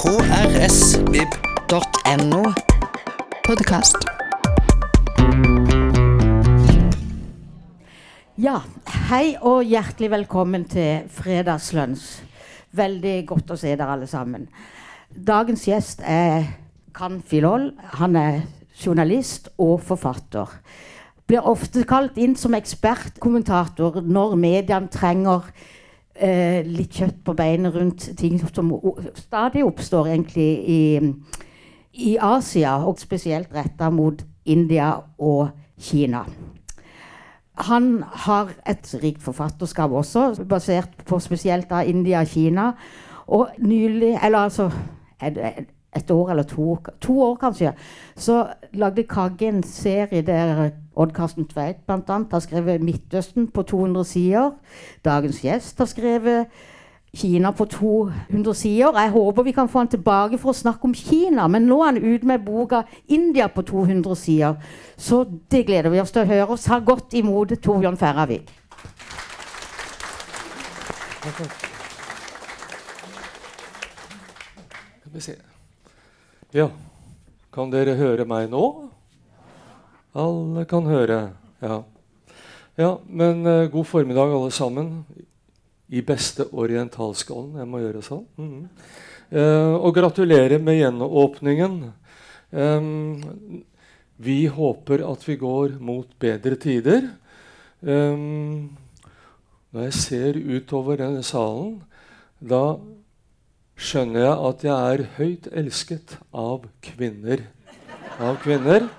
krsvib.no. Podkast. Ja, hei og hjertelig velkommen til Fredagslunsj. Veldig godt å se dere alle sammen. Dagens gjest er Kan Filol. Han er journalist og forfatter. Blir ofte kalt inn som ekspertkommentator når mediene trenger eh, litt kjøtt på beinet rundt ting som stadig oppstår egentlig i, i Asia, og spesielt retta mot India og Kina. Han har et rikt forfatterskap også, basert på spesielt av India og Kina. Og nylig, eller altså et, år eller to, to år kanskje, så lagde Kagge en serie der Odd Karsten Tveit bl.a. har skrevet 'Midtøsten' på 200 sider. Dagens gjest har skrevet Kina på 200 sider. Jeg håper vi kan få han tilbake for å snakke om Kina, men nå er han ute med boka 'India' på 200 sider. Så det gleder vi oss til å høre. oss. Ha godt imot Torbjørn Ferravik. Skal. Ja, kan dere høre meg nå? Alle kan høre. Ja, ja men uh, god formiddag, alle sammen. I beste orientalske ånd. Jeg må gjøre sånn. Mm. Uh, og gratulerer med gjenåpningen. Um, vi håper at vi går mot bedre tider. Um, når jeg ser utover denne salen, da skjønner jeg at jeg er høyt elsket av kvinner. Av kvinner.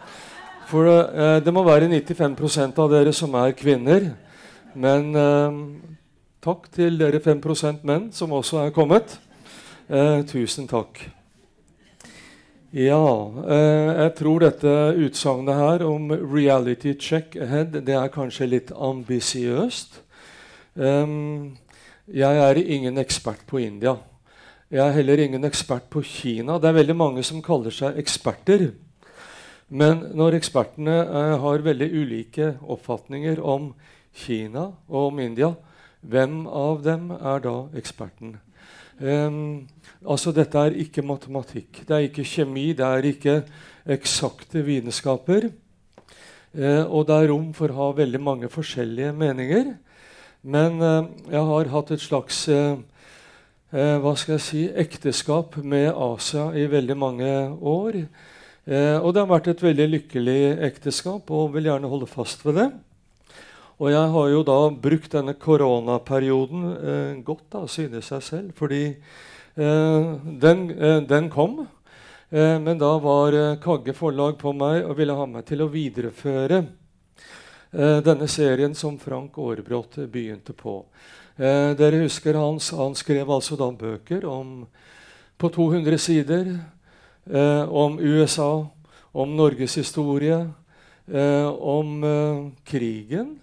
For uh, det må være 95% av dere som er kvinner. Men uh, takk til dere 5% menn som også er kommet. Uh, tusen takk. Ja, jeg tror dette utsagnet her om 'reality check ahead' det er kanskje litt ambisiøst. Um, jeg er ingen ekspert på India. Jeg er heller ingen ekspert på Kina. Det er veldig mange som kaller seg eksperter. Men når ekspertene eh, har veldig ulike oppfatninger om Kina og om India, hvem av dem er da eksperten? Um, altså Dette er ikke matematikk, det er ikke kjemi, det er ikke eksakte vitenskaper. Uh, og det er rom for å ha veldig mange forskjellige meninger. Men uh, jeg har hatt et slags uh, hva skal jeg si, ekteskap med Asia i veldig mange år. Eh, og det har vært et veldig lykkelig ekteskap, og vil gjerne holde fast ved det. Og jeg har jo da brukt denne koronaperioden eh, godt, da, synes jeg selv, fordi eh, den, eh, den, kom. Eh, men da var Kagge forlag på meg og ville ha meg til å videreføre denne serien som Frank Aarebrot begynte på. Eh, dere husker han, han, skrev altså da bøker om, på 200 sider eh, om USA, om Norges historie, eh, om eh, krigen.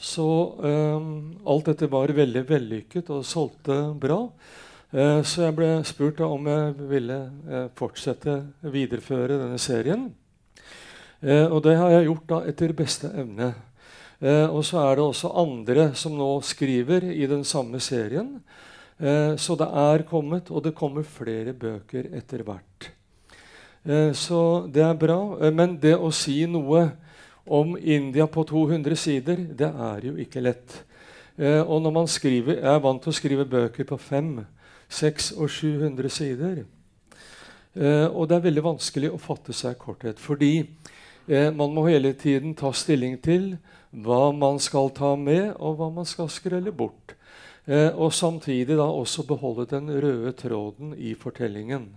Så eh, alt dette var veldig vellykket og solgte bra. Eh, så jeg ble spurt om jeg ville fortsette videreføre denne serien. og det har jeg gjort da etter beste evne. Eh, og så er det også andre som nå skriver i den samme serien. Eh, så det er kommet, og det kommer flere bøker etter hvert. Eh, så det er bra. Eh, men det å si noe om India på 200 sider, det er jo ikke lett. Og når man skriver, Jeg er vant til å skrive bøker på 5, 6 og 700 sider. Og det er veldig vanskelig å fatte seg korthet. Fordi man må hele tiden ta stilling til hva man skal ta med, og hva man skal skrelle bort. Eh, og samtidig da også beholde den røde tråden i fortellingen.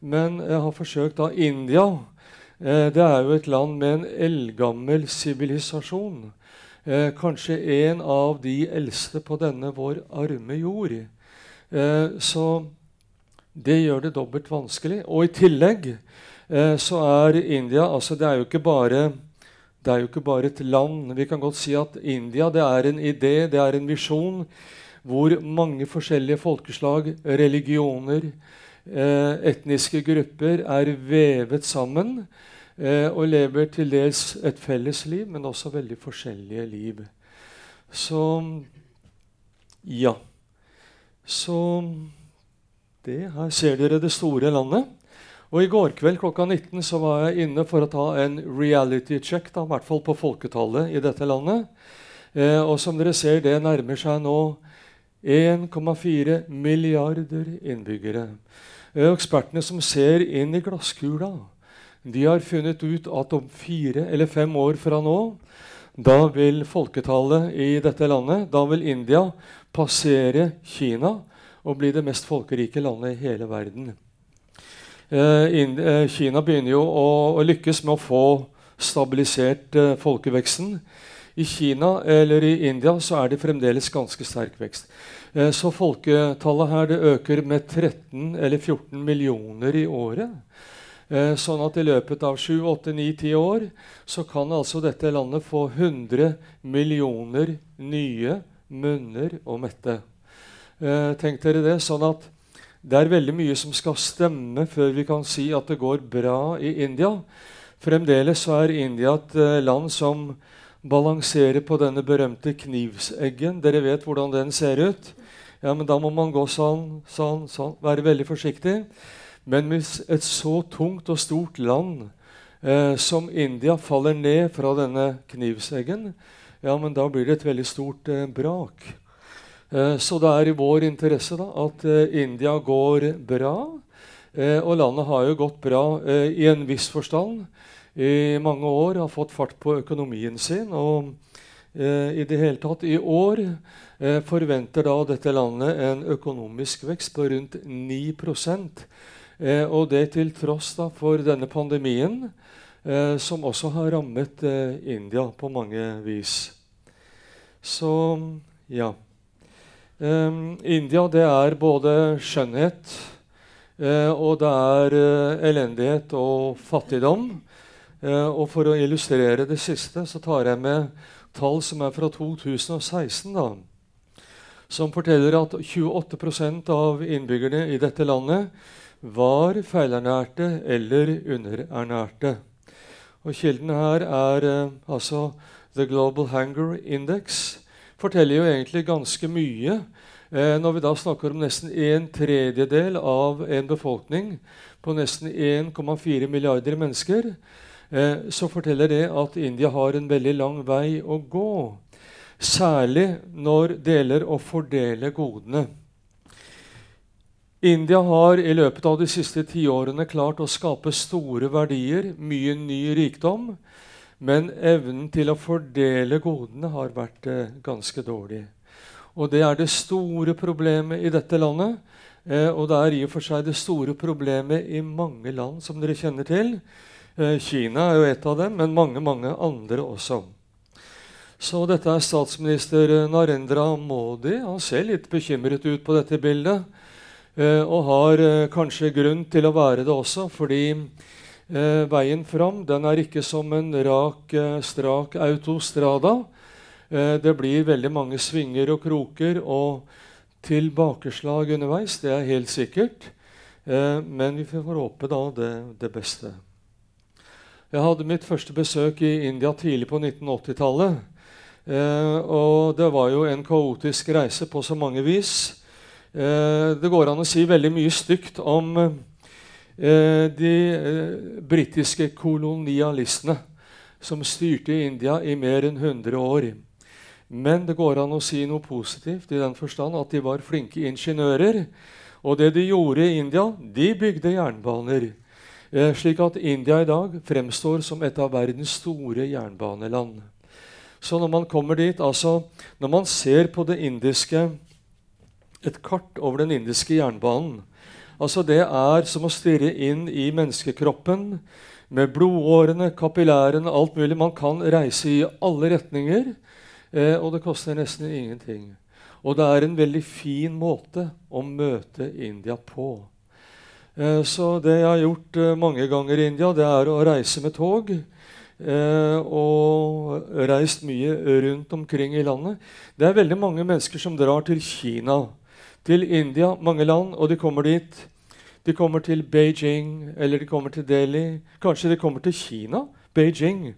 Men jeg har forsøkt da India. Eh, det er jo et land med en eldgammel sivilisasjon. Eh, kanskje en av de eldste på denne vår arme jord. Eh, så det gjør det dobbelt vanskelig. Og i tillegg eh, så er India altså Det er jo ikke bare det er jo ikke bare et land. Vi kan godt si at India det er en idé, det er en visjon, hvor mange forskjellige folkeslag, religioner, eh, etniske grupper er vevet sammen eh, og lever til dels et felles liv, men også veldig forskjellige liv. Så ja. Så det. Her ser dere det store landet. Og I går kveld klokka 19 så var jeg inne for å ta en reality check, da, i hvert fall på folketallet i dette landet. Eh, og som dere ser, det nærmer seg nå 1,4 milliarder innbyggere. Eh, ekspertene som ser inn i glasskula, de har funnet ut at om fire eller fem år fra nå da vil folketallet i dette landet, da vil India passere Kina og bli det mest folkerike landet i hele verden. Eh, eh, Kina begynner jo å, lykkes med å få stabilisert eh, folkeveksten. I Kina eller i India så er det fremdeles ganske sterk vekst. Så folketallet her det øker med 13 eller 14 millioner i året. Sånn at i løpet av 7, 8, 9, 10 år så kan altså dette landet få 100 millioner nye munner å mette. Tenk dere det. Sånn at det er veldig mye som skal stemme før vi kan si at det går bra i India. Fremdeles er India et eh, land som balanserer på denne berømte knivseggen. Dere vet hvordan den ser ut. Ja, men Da må man gå sånn, sånn, sånn. Være veldig forsiktig. Men hvis et så tungt og stort land eh, som India faller ned fra denne knivseggen, ja, men da blir det et veldig stort eh, brak. Eh, så det er i vår interesse da, at eh, India går bra. Eh, og landet har jo gått bra i en viss forstand i mange år, har fått fart på økonomien sin. og i det hele tatt i år forventer da dette landet en økonomisk vekst på rundt 9 Eh, og det til tross da, for denne pandemien, som også har rammet India på mange vis. Så ja. Um, India det er både skjønnhet uh, og det er uh, elendighet og fattigdom. Uh, og For å illustrere det siste så tar jeg med tall som er fra 2016. da, Som forteller at 28% av innbyggerne i dette landet var feilernærte eller underernærte. Og Kilden her er altså The Global Hunger Index. Forteller jo egentlig ganske mye. Eh, når vi da snakker om nesten en tredjedel av en befolkning på nesten 1,4 milliarder mennesker, eh, så forteller det at India har en veldig lang vei å gå. Særlig når gjelder å fordele godene. India har i løpet av de siste tiårene klart å skape store verdier, mye ny rikdom, men evnen til å fordele godene har vært eh, ganske dårlig. Og Det er det store problemet i dette landet. Eh, og det er i og for seg det store problemet i mange land, som dere kjenner til. Eh, Kina er jo et av dem, men mange, mange andre også. Så dette er statsminister Narendra Modi. Han ser litt bekymret ut på dette bildet. Eh, og har eh, kanskje grunn til å være det også, fordi eh, veien fram den er ikke som en rak, strak autostrada. det blir veldig mange svinger og kroker og tilbakeslag underveis, det er helt sikkert. men vi får håpe da det, det beste. Jeg hadde mitt første besøk i India tidlig på 1980-tallet. Eh, og det var jo en kaotisk reise på så mange vis. Eh, det går an å si veldig mye stygt om eh, de eh, britiske kolonialistene som styrte India i mer enn 100 år. Men det går an å si noe positivt i den forstand at de var flinke ingeniører. Og det de gjorde i India, de bygde jernbaner. slik at India i dag fremstår som et av verdens store jernbaneland. Så når man kommer dit, altså når man ser på det indiske et kart over den indiske jernbanen. Altså Det er som å stirre inn i menneskekroppen med blodårene, kapillærene, alt mulig. Man kan reise i alle retninger, eh, og det koster nesten ingenting. Og det er en veldig fin måte å møte India på. Eh, så det jeg har gjort eh, mange ganger i India, det er å reise med tog. Eh, og reist mye rundt omkring i landet. Det er veldig mange mennesker som drar til Kina til India, mange land, og de kommer dit. De kommer til Beijing, eller de kommer til Delhi. Kanskje de kommer til Kina? Beijing.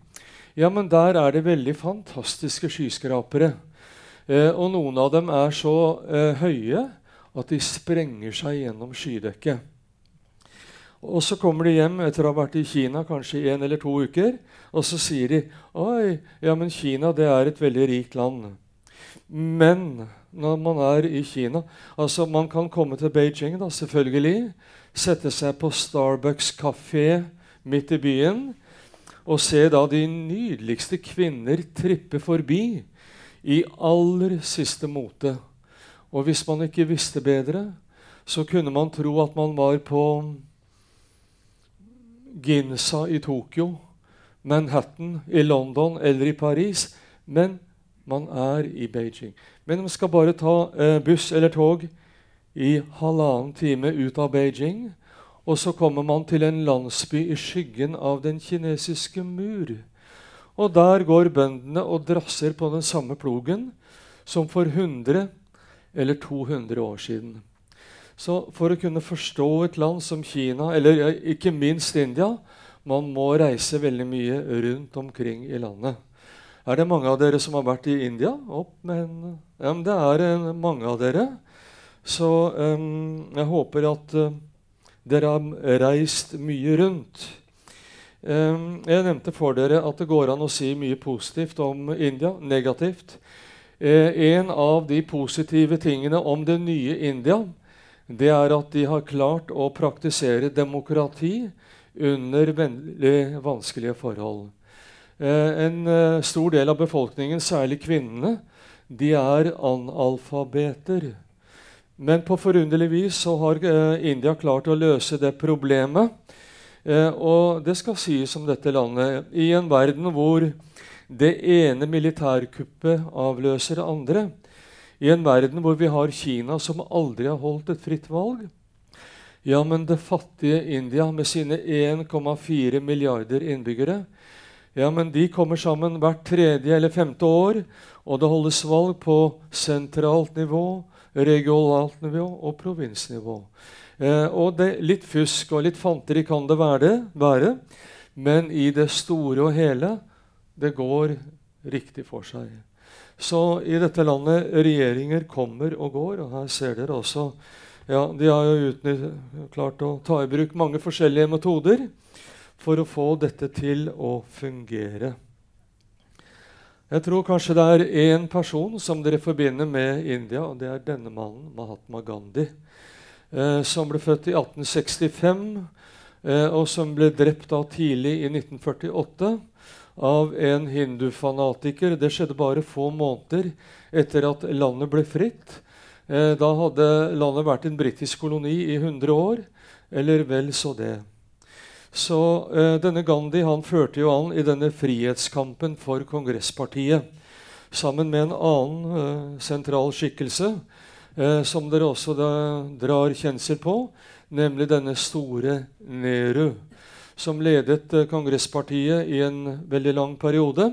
Ja, men der er det veldig fantastiske skyskrapere. Eh, og noen av dem er så eh, høye at de sprenger seg gjennom skydekket. Og så kommer de hjem etter å ha vært i Kina kanskje en eller to uker, og så sier de oi, ja, men Kina det er et veldig rikt land. Men når man er i Kina altså Man kan komme til Beijing, da, selvfølgelig. Sette seg på Starbucks kafé midt i byen og se da de nydeligste kvinner trippe forbi i aller siste mote. Og hvis man ikke visste bedre, så kunne man tro at man var på Ginza i Tokyo, Manhattan i London eller i Paris. Men man er i Beijing. Men man skal bare ta eh, buss eller tog i halvannen time ut av Beijing. Og så kommer man til en landsby i skyggen av den kinesiske mur. Og der går bøndene og drasser på den samme plogen som for 100 eller 200 år siden. Så for å kunne forstå et land som Kina, eller ikke minst India, man må reise veldig mye rundt omkring i landet. Er det mange av dere som har vært i India? Opp med en ja, Det er en, mange av dere. Så um, jeg håper at uh, dere har reist mye rundt. Um, jeg nevnte for dere at det går an å si mye positivt om India. Negativt. Uh, en av de positive tingene om det nye India det er at de har klart å praktisere demokrati under vanskelige forhold. Eh, en eh, stor del av befolkningen, særlig kvinnene, de er analfabeter. Men på forunderlig vis så har eh, India klart å løse det problemet. Og det skal sies om dette landet i en verden hvor det ene militærkuppet avløser det andre. I en verden hvor vi har Kina som aldri har holdt et fritt valg. Ja, men det fattige India med sine 1,4 milliarder innbyggere ja, men De kommer sammen hvert tredje eller femte år, og det holdes valg på sentralt nivå, regionalt nivå og provinsnivå. Eh, og det, Litt fusk og litt fanteri kan det være, være, men i det store og hele det går riktig for seg. Så i dette landet regjeringer kommer og går, og her ser dere også ja, De har jo klart å ta i bruk mange forskjellige metoder for å få dette til å fungere. Jeg tror kanskje det er én person som dere forbinder med India, og det er denne mannen, Mahatma Gandhi, eh, som ble født i 1865, eh, og som ble drept da tidlig i 1948 av en hindufanatiker. Det skjedde bare få måneder etter at landet ble fritt. Eh, da hadde landet vært en britisk koloni i 100 år, eller vel så det. Så eh, denne Gandhi han førte jo an i denne frihetskampen for Kongresspartiet sammen med en annen eh, sentral skikkelse eh, som dere også da, drar kjensel på, nemlig denne store Nehru, som ledet eh, Kongresspartiet i en veldig lang periode.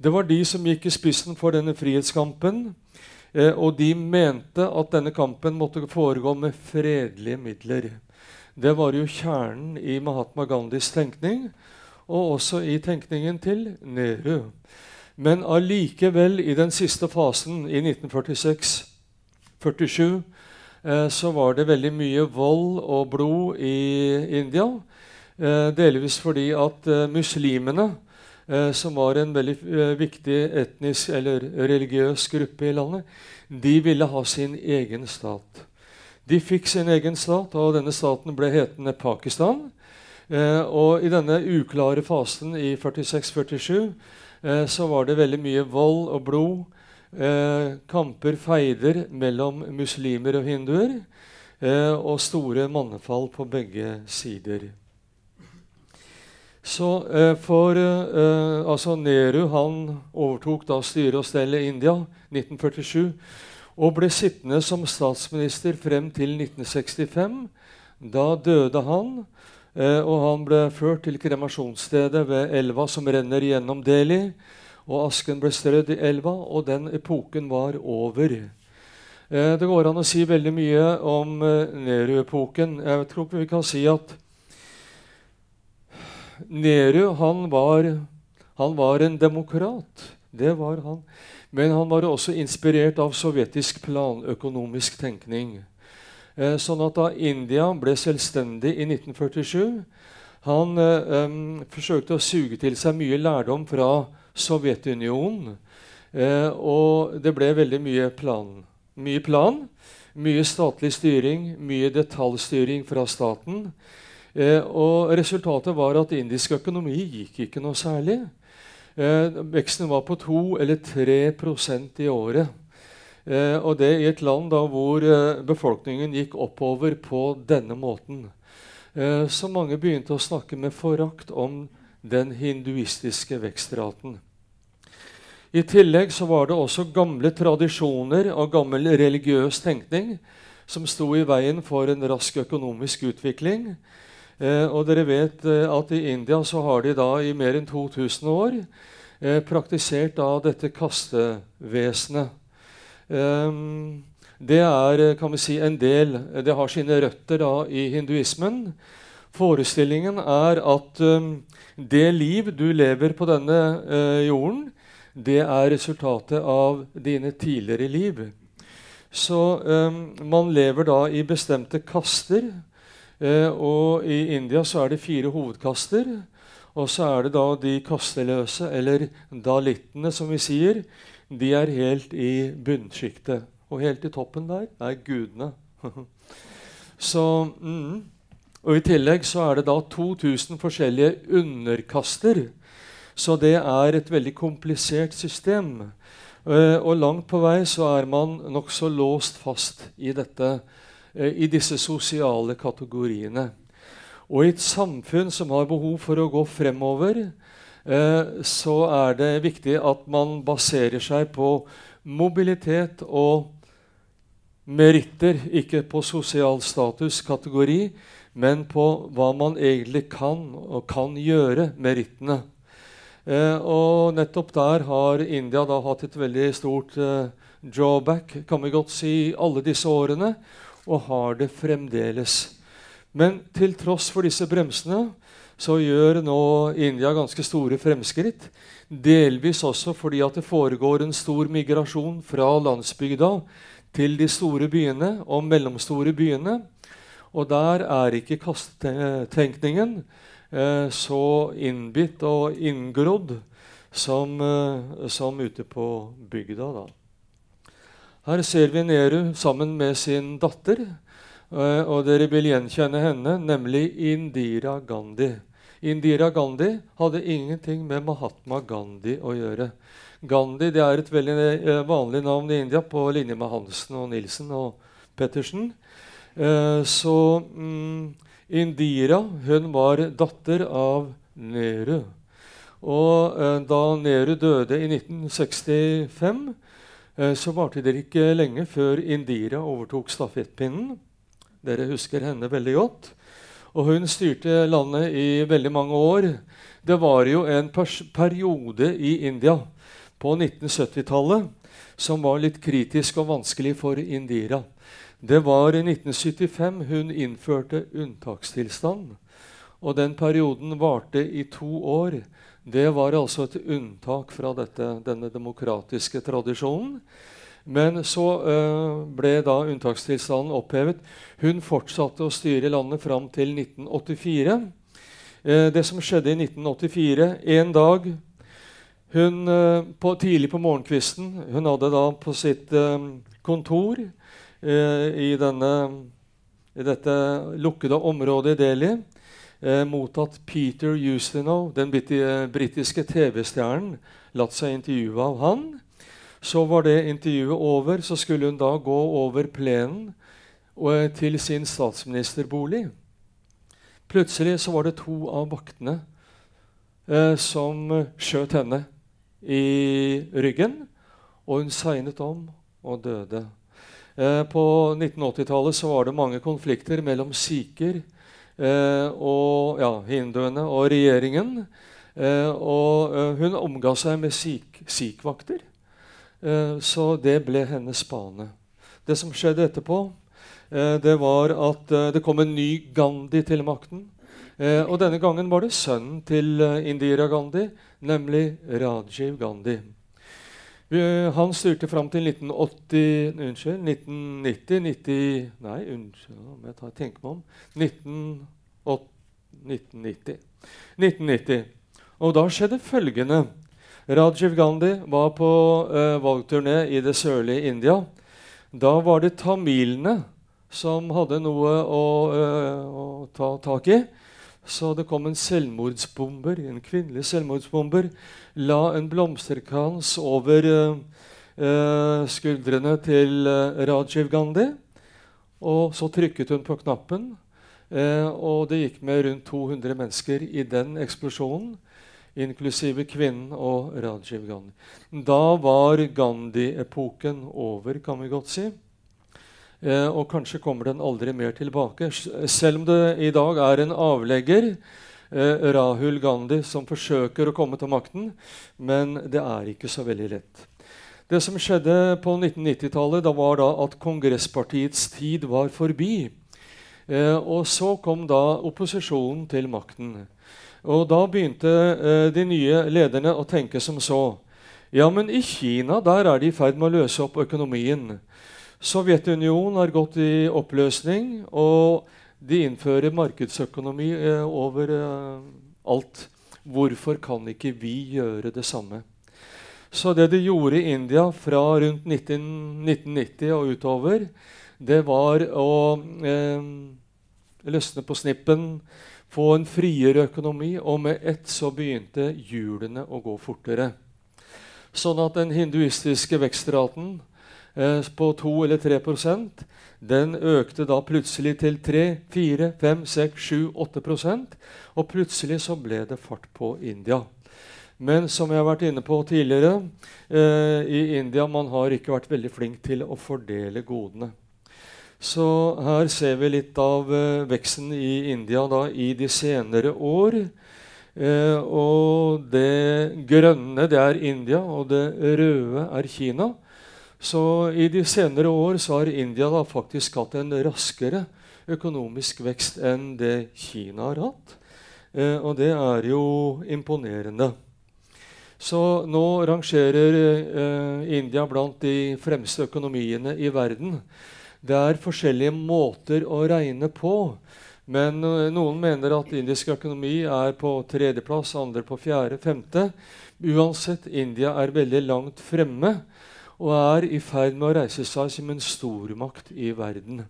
Det var de som gikk i spissen for denne frihetskampen. Eh, og de mente at denne kampen måtte foregå med fredelige midler. Det var jo kjernen i Mahatma Gandhis tenkning, og også i tenkningen til Nehru. Men allikevel, i den siste fasen, i 1946-47, eh, så var det veldig mye vold og blod i India. Eh, delvis fordi at eh, muslimene, som var en veldig viktig etnisk eller religiøs gruppe i landet, de ville ha sin egen stat. De fikk sin egen stat, og denne staten ble hetende Pakistan. Eh, og i denne uklare fasen i 46-47 eh, så var det veldig mye vold og blod. Eh, kamper, feider mellom muslimer og hinduer. Eh, og store mannefall på begge sider. Så eh, for eh, altså Nehru han overtok da styre og stell i India 1947 og ble sittende som statsminister frem til 1965. Da døde han, eh, og han ble ført til kremasjonsstedet ved elva som renner gjennom Delhi. Og asken ble strødd i elva, og den epoken var over. Eh, det går an å si veldig mye om eh, Nehru-epoken. Jeg tror vi kan si at Nehru han var, han var en demokrat. Det var han. Men han var også inspirert av sovjetisk planøkonomisk tenkning. Eh, sånn at da India ble selvstendig i 1947 Han eh, forsøkte å suge til seg mye lærdom fra Sovjetunionen. Eh, og det ble veldig mye plan. Mye plan, mye statlig styring, mye detaljstyring fra staten. Eh, og resultatet var at indisk økonomi gikk ikke noe særlig. Eh, veksten var på 2 eller 3% i året. Eh, og det i et land da hvor eh, befolkningen gikk oppover på denne måten. Så mange begynte å snakke med forakt om den hinduistiske vekstraten. I tillegg så var det også gamle tradisjoner og gammel religiøs tenkning som sto i veien for en rask økonomisk utvikling. Eh, og dere vet eh, at i India så har de da i mer enn 2000 år eh, praktisert da dette kastevesenet. Ehm, det er kan vi si, en del Det har sine røtter da i hinduismen. Forestillingen er at um, det liv du lever på denne jorden, det er resultatet av dine tidligere liv. Så um, man lever da i bestemte kaster. Uh, og i India så er det fire hovedkaster. Og så er det da de kasteløse, eller dalittene, som vi sier de er helt i bunnsjiktet. Og helt i toppen der er gudene. så, mm. Og I tillegg så er det da 2000 forskjellige underkaster. Så det er et veldig komplisert system. Uh, og langt på vei så er man nokså låst fast i, dette, uh, i disse sosiale kategoriene. Og i et samfunn som har behov for å gå fremover, Eh, så er det viktig at man baserer seg på mobilitet og meritter, ikke på sosial status-kategori, men på hva man egentlig kan og kan gjøre, merittene. Eh, og nettopp der har India da hatt et veldig stort eh, drawback kan vi godt si, alle disse årene, og har det fremdeles. Men til tross for disse bremsene så gjør nå India ganske store fremskritt. Delvis også fordi at det foregår en stor migrasjon fra landsbygda til de store byene og mellomstore byene. Og der er ikke kastetenkningen eh, så innbitt og inngrodd som, eh, som ute på bygda. Da. Her ser vi Nehru sammen med sin datter. Eh, og dere vil gjenkjenne henne, nemlig Indira Gandhi. Indira Gandhi hadde ingenting med Mahatma Gandhi å gjøre. Gandhi det er et veldig eh, vanlig navn i India, på linje med Hansen og Nilsen og Pettersen. Eh, så mm, Indira hun var datter av Nehru. Og da Nehru døde i 1965, så varte det ikke lenge før Indira overtok stafettpinnen. Dere husker henne veldig godt. Og hun styrte landet i veldig mange år. Det var jo en periode i India på 1970-tallet som var litt kritisk og vanskelig for Indira. Det var i 1975 hun innførte unntakstilstand. Og den perioden varte i to år. Det var altså et unntak fra dette, denne demokratiske tradisjonen. Men så uh, ble da unntakstilstanden opphevet. Hun fortsatte å styre landet fram til 1984. Uh, eh, det som skjedde i 1984 En dag hun, uh, på, tidlig på morgenkvisten Hun hadde da på sitt kontor i, denne, i, dette lukkede området i Delhi mottatt Peter Ustinov, den britiske TV-stjernen, latt seg intervjue av han. Så var det intervjuet over. Så skulle hun da gå over plenen og til sin statsministerbolig. Plutselig så var det to av vaktene eh, som skjøt henne i ryggen, og hun segnet om og døde. Eh, på 1980-tallet så var det mange konflikter mellom sikher eh, og ja, hinduene og regjeringen. Eh, og eh, hun omga seg med sikh-vakter. Eh, så det ble hennes bane. Det som skjedde etterpå, eh, det var at eh, det kom en ny Gandhi til makten. Og denne gangen var det sønnen til Indira Gandhi, nemlig Rajiv Gandhi. Han styrte fram til 1980 Unnskyld, 1990 90, Nei, unnskyld, jeg tar, tenker meg om. 1980, 1990. 1990. Og da skjedde følgende. Rajiv Gandhi var på uh, valgturné i det sørlige India. Da var det tamilene som hadde noe å, uh, å ta tak i. Så det kom en selvmordsbomber, en kvinnelig selvmordsbomber, la en blomsterkrans over eh, eh, skuldrene til eh, Rajiv Gandhi. Og så trykket hun på knappen, eh, og det gikk med rundt 200 mennesker i den eksplosjonen, inklusive kvinnen og Rajiv Gandhi. Da var Gandhi-epoken over, kan vi godt si. Eh, og kanskje kommer den aldri mer tilbake. Selv om det i dag er en avlegger, eh, Rahul Gandhi, som forsøker å komme til makten. Men det er ikke så veldig lett. Det som skjedde på 1990-tallet, da var da at Kongresspartiets tid var forbi. Eh, og så kom da opposisjonen til makten. Og da begynte de nye lederne å tenke som så. Ja, men i Kina der er de i ferd med å løse opp økonomien. Sovjetunionen har gått i oppløsning, og de innfører markedsøkonomi eh, over eh, alt. Hvorfor kan ikke vi gjøre det samme? Så det de gjorde i India fra rundt 19, 1990 og utover, det var å eh, løsne på snippen, få en friere økonomi, og med ett så begynte hjulene å gå fortere. Sånn at den hinduistiske vekstraten eh, på 2 eller 3% den økte da plutselig til 3, 4, 5, 6, 7, 8% Og plutselig så ble det fart på India. Men som jeg har vært inne på tidligere, eh, i India man har ikke vært veldig flink til å fordele godene. Så her ser vi litt av eh, veksten i India da, i de senere år. Eh, og det grønne det er India, og det røde er Kina. Så i de senere år så har India da faktisk hatt en raskere økonomisk vekst enn det Kina har hatt. Eh, og det er jo imponerende. Så nå rangerer eh, India blant de fremste økonomiene i verden. Det er forskjellige måter å regne på. Men eh, noen mener at indisk økonomi er på tredjeplass, andre på fjerde, femte. Uansett, India er veldig langt fremme og er i ferd med å reise seg som en stormakt i verden.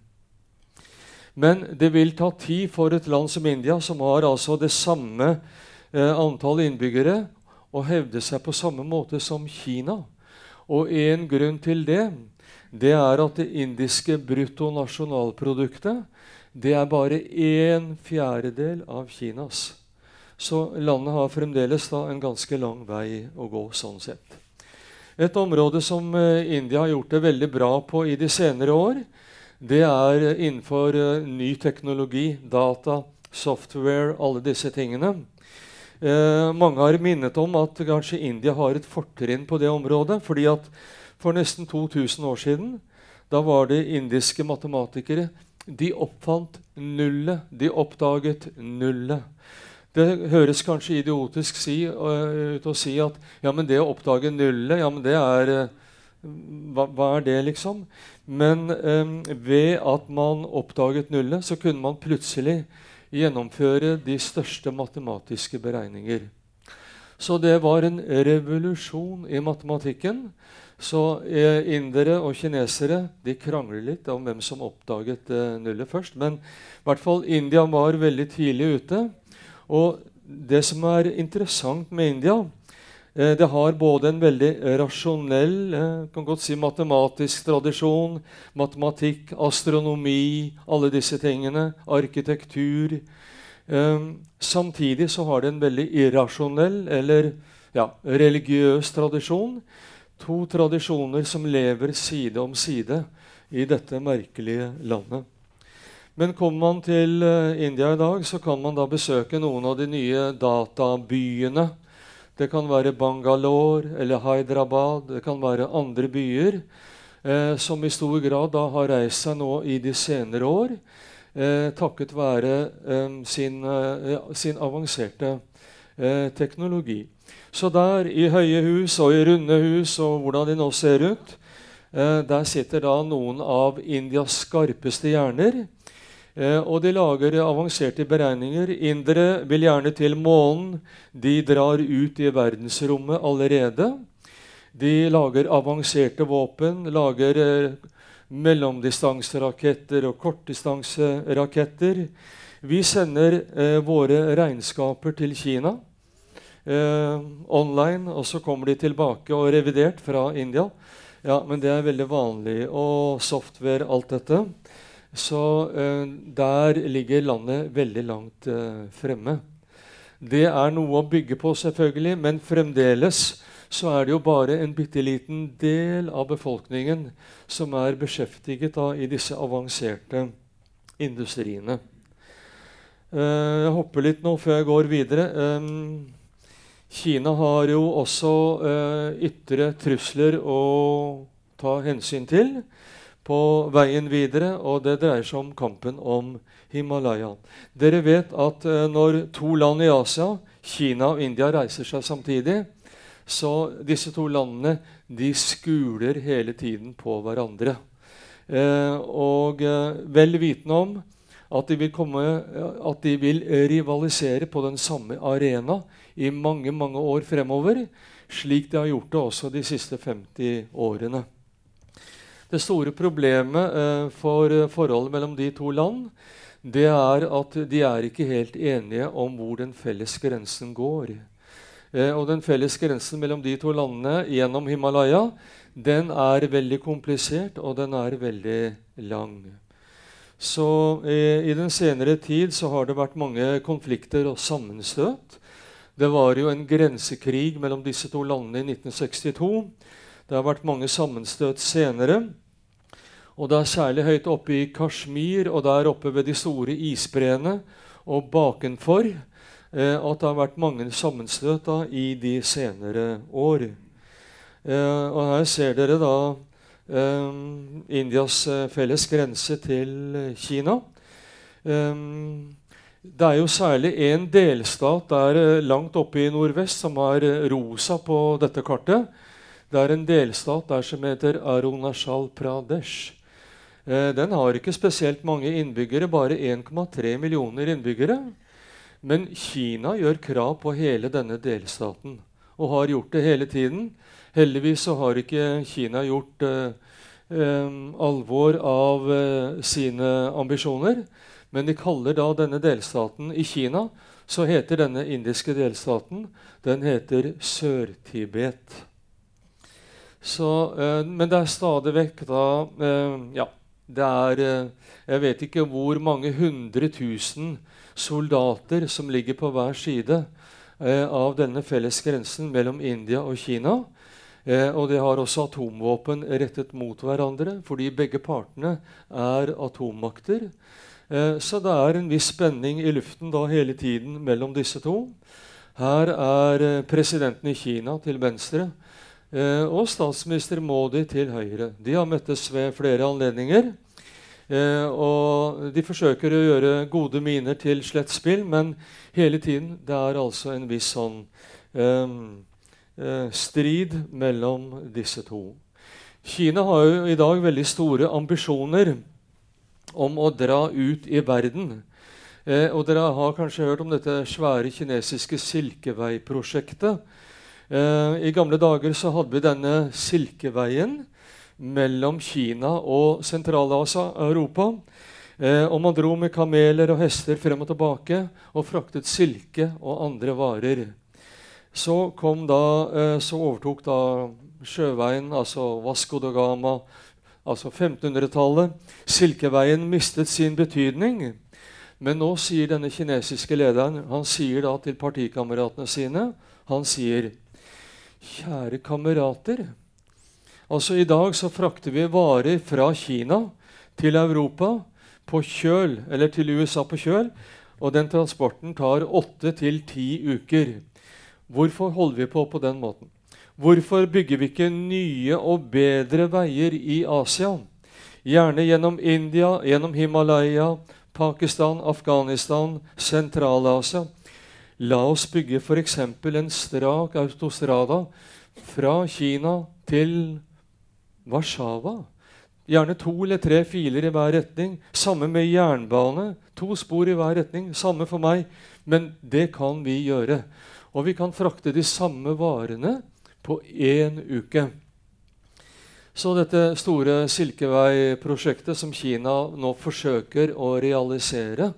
Men det vil ta tid for et land som India, som har altså det samme eh, antall innbyggere, å hevde seg på samme måte som Kina. Og en grunn til det det er at det indiske bruttonasjonalproduktet det er bare en fjerdedel av Kinas. Så landet har fremdeles da en ganske lang vei å gå sånn sett. Et område som eh, India har gjort det veldig bra på i de senere år, det er innenfor eh, ny teknologi, data, software, alle disse tingene. Eh, mange har minnet om at kanskje India har et fortrinn på det området. fordi at for nesten 2000 år siden da var det indiske matematikere de oppfant nullet. De oppdaget nullet. Det høres kanskje idiotisk si, uh, ut å si at ja, men det å oppdage nullet, ja, men det er uh, hva, hva, er det, liksom? Men um, ved at man oppdaget nullet, så kunne man plutselig gjennomføre de største matematiske beregninger. Så det var en revolusjon i matematikken. Så eh, indere og kinesere de krangler litt om hvem som oppdaget eh, nullet først. Men i hvert fall India var veldig tidlig ute. Og det som er interessant med India, eh, det har både en veldig rasjonell, eh, kan godt si matematisk tradisjon, matematikk, astronomi, alle disse tingene, arkitektur. Eh, samtidig så har det en veldig irrasjonell eller ja, religiøs tradisjon. To tradisjoner som lever side om side i dette merkelige landet. Men kommer man til uh, India i dag, så kan man da besøke noen av de nye databyene. Det kan være Bangalore eller Hyderabad, det kan være andre byer eh, som i stor grad da har reist seg nå i de senere år eh, takket være sin, sin, avanserte teknologi. Så der, i høye hus og i runde hus og hvordan de nå ser ut, eh, der sitter da noen av Indias skarpeste hjerner. Eh, og de lager avanserte beregninger. Indere vil gjerne til månen. De drar ut i verdensrommet allerede. De lager avanserte våpen, lager eh, mellomdistanseraketter og kortdistanseraketter. Vi sender eh, våre regnskaper til Kina online, og så kommer de tilbake og revidert fra India. Ja, men det er veldig vanlig. Og software, alt dette. Så eh, der ligger landet veldig langt eh, fremme. Det er noe å bygge på, selvfølgelig, men fremdeles så er det jo bare en bitte liten del av befolkningen som er beskjeftiget da, i disse avanserte industriene. Uh, jeg hopper litt nå før jeg går videre. Um, Kina har jo også uh, ytre trusler å ta hensyn til på veien videre, og det dreier seg om kampen om Himalaya. Dere vet at uh, når to land i Asia, Kina og India, reiser seg samtidig, så disse to landene de skuler hele tiden på hverandre. Eh, og eh, vel vitende om at de, vil komme, at de vil rivalisere på den samme arena i mange mange år fremover, slik de har gjort det også de siste 50 årene. Det store problemet eh, for forholdet mellom de to land det er at de er ikke helt enige om hvor den felles grensen går. Eh, og den felles grensen mellom de to landene gjennom Himalaya den er veldig komplisert, og den er veldig lang. Så eh, I den senere tid så har det vært mange konflikter og sammenstøt. Det var jo en grensekrig mellom disse to landene i 1962. Det har vært mange sammenstøt senere. Og det er særlig høyt oppe i Kashmir og der oppe ved de store isbreene og bakenfor Eh, at det har vært mange sammenstøt da, i de senere år. Eh, og her ser dere da eh, Indias felles grense til Kina. Det er jo særlig én delstat der langt oppe i nordvest som er rosa på dette kartet. Det er en delstat der som heter Arunachal Pradesh. Den har ikke spesielt mange innbyggere, bare 1,3 millioner innbyggere. Men Kina gjør krav på hele denne delstaten og har gjort det hele tiden. Heldigvis så har ikke Kina gjort eh, eh, alvor av eh, sine ambisjoner. Men de kaller da denne delstaten i Kina så heter denne indiske delstaten den heter Sør-Tibet. eh, men det er stadig vekk da eh, Ja, det er eh, Jeg vet ikke hvor mange hundre tusen soldater som ligger på hver side eh, av denne felles grensen mellom India og Kina. Eh, og de har også atomvåpen rettet mot hverandre, fordi begge partene er atommakter. Så det er en viss spenning i luften da hele tiden mellom disse to. Her er presidenten i Kina til venstre og statsminister Modi til høyre. De har møttes ved flere anledninger. Eh, og de forsøker å gjøre gode miner til slett spill, men hele tiden det er altså en viss sånn eh, eh, strid mellom disse to. Kina har jo i dag veldig store ambisjoner om å dra ut i verden. Eh, og dere har kanskje hørt om dette svære kinesiske Silkeveiprosjektet. Eh, I gamle dager så hadde vi denne Silkeveien mellom Kina og Sentral-Asia Europa. Eh, og man dro med kameler og hester frem og tilbake og fraktet silke og andre varer. Så, da, eh, så overtok da sjøveien, altså Vasco da Gama, altså 1500-tallet. Silkeveien mistet sin betydning. Men nå sier denne kinesiske lederen han sier da til partikameratene sine han sier, 'Kjære kamerater', Altså I dag så frakter vi varer fra Kina til Europa på kjøl, eller til USA på kjøl. Og den transporten tar åtte til ti uker. Hvorfor holder vi på på den måten? Hvorfor bygger vi ikke nye og bedre veier i Asia? Gjerne gjennom India, gjennom Himalaya, Pakistan, Afghanistan, Sentral-Asia. La oss bygge f.eks. en strak autostrada fra Kina til Warszawa. Gjerne to eller tre filer i hver retning. Samme med jernbane. To spor i hver retning. Samme for meg. Men det kan vi gjøre. Og vi kan frakte de samme varene på én uke. Så dette store Silkevei-prosjektet som Kina nå forsøker å realisere,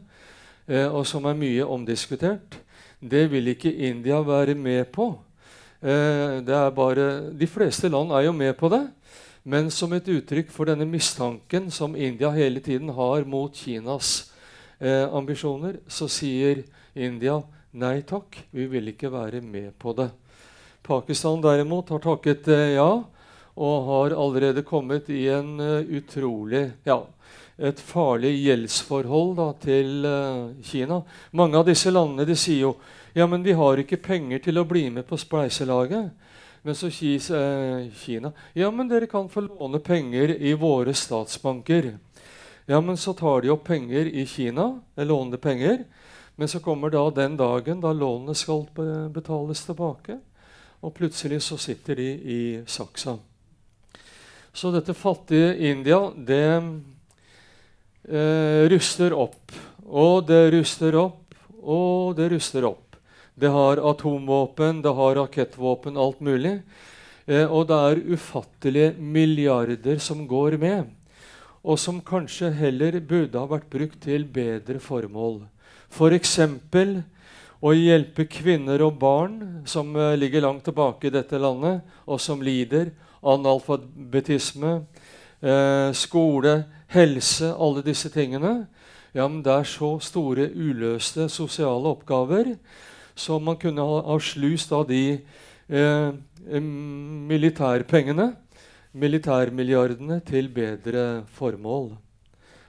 eh, og som er mye omdiskutert, det vil ikke India være med på. Eh, bare, de fleste land er jo med på det. Men som et uttrykk for denne mistanken som India hele tiden har mot Kinas eh, ambisjoner, så sier India nei takk, vi vil ikke være med på det. Pakistan derimot har takket eh, ja, og har allerede kommet i en uh, utrolig ja, et farlig gjeldsforhold da, til uh, Kina. Mange av disse landene de sier jo ja, men vi har ikke penger til å bli med på spleiselaget. Men så sier uh, Kina ja, men dere kan få låne penger i våre statsbanker. Ja, men så tar de opp penger i Kina, låner penger. Men så kommer da den dagen da lånet skal betales tilbake. Og plutselig så sitter de i saksa. Så dette fattige India, det eh, ruster opp. Og det ruster opp, og det ruster opp. Det har atomvåpen, det har rakettvåpen, alt mulig. Eh, og det er ufattelige milliarder som går med, og som kanskje heller burde ha vært brukt til bedre formål. F.eks. For å hjelpe kvinner og barn som eh, ligger langt tilbake i dette landet, og som lider. Analfabetisme, eh, skole, helse, alle disse tingene. Ja, men det er så store uløste sosiale oppgaver som man kunne ha, ha slust av de eh, militærpengene, militærmilliardene, til bedre formål.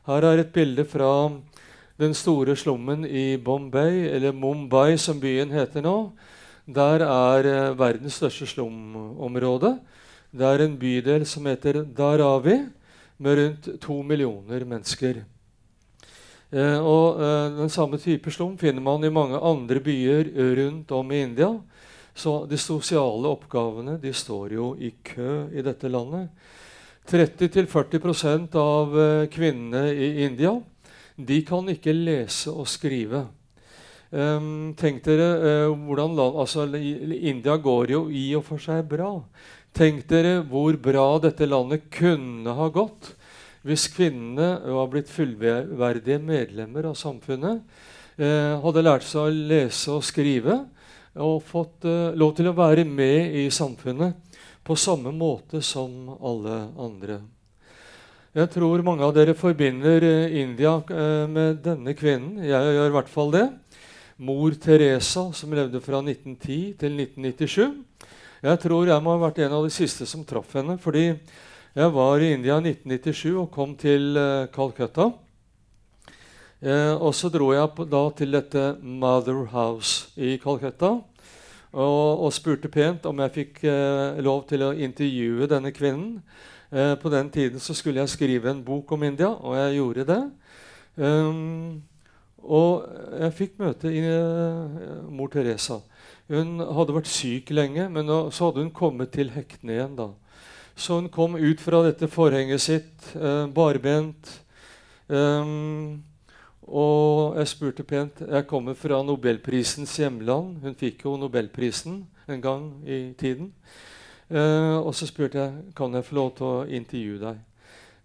Her er et bilde fra den store slummen i Bombay, eller Mumbai, som byen heter nå. Der er eh, verdens største slumområde. Det er en bydel som heter Daravi, med rundt to millioner mennesker. Eh, og eh, Den samme type slum finner man i mange andre byer rundt om i India. Så de sosiale oppgavene de står jo i kø i dette landet. 30-40 av eh, kvinnene i India de kan ikke lese og skrive. Um, tenk dere uh, hvordan land, altså, India går jo i og for seg bra. Tenk dere hvor bra dette landet kunne ha gått hvis kvinnene var blitt fullverdige medlemmer av samfunnet, eh, hadde lært seg å lese og skrive og fått eh, lov til å være med i samfunnet på samme måte som alle andre. Jeg tror mange av dere forbinder eh, India eh, med denne kvinnen. Jeg gjør i hvert fall det. Mor Teresa, som levde fra 1910 til 1997. Jeg tror jeg må ha vært en av de siste som traff henne. fordi jeg var i India i 1997 og kom til uh, Calcutta. Eh, og så dro jeg da til dette Mother House i Calcutta og, og spurte pent om jeg fikk eh, lov til å intervjue denne kvinnen. Eh, på den tiden så skulle jeg skrive en bok om India, og jeg gjorde det. Um, og jeg fikk møte i, uh, mor Teresa. Hun hadde vært syk lenge, men så hadde hun kommet til hektene igjen. da. Så hun kom ut fra dette forhenget sitt eh, barbent. Um, og jeg spurte pent Jeg kommer fra Nobelprisens hjemland. Hun fikk jo Nobelprisen en gang i tiden. Uh, og så spurte jeg kan jeg få lov til å intervjue deg.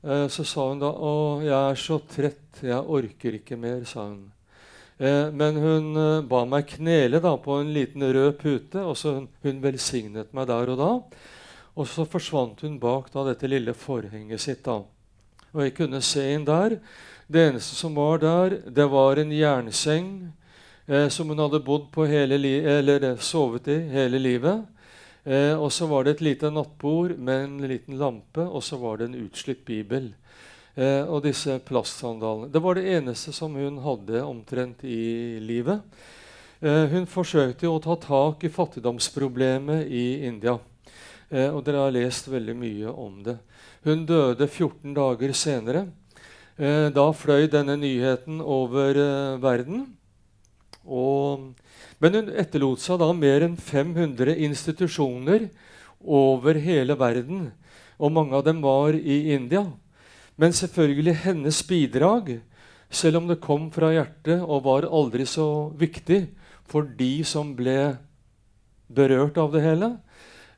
Uh, så sa hun da å, jeg er så trett, jeg orker ikke mer. sa hun. Uh, men hun ba meg knele da, på en liten rød pute, og så hun, velsignet meg der og da. Og så forsvant hun bak da, dette lille forhenget sitt. da. Og jeg kunne se inn der. Det eneste som var der, det var en jernseng eh, som hun hadde bodd på hele eller eh, sovet i hele livet. Eh, og så var det et lite nattbord med en liten lampe, og så var det en utslitt bibel. Eh, og disse plastsandalene. Det var det eneste som hun hadde omtrent i livet. Eh, hun forsøkte å ta tak i fattigdomsproblemet i India. Eh, og dere har lest veldig mye om det. Hun døde 14 dager senere. Eh, da fløy denne nyheten over eh, verden. Og, men hun etterlot seg da mer enn 500 institusjoner over hele verden. Og mange av dem var i India. Men selvfølgelig hennes bidrag, selv om det kom fra hjertet og var aldri så viktig for de som ble berørt av det hele,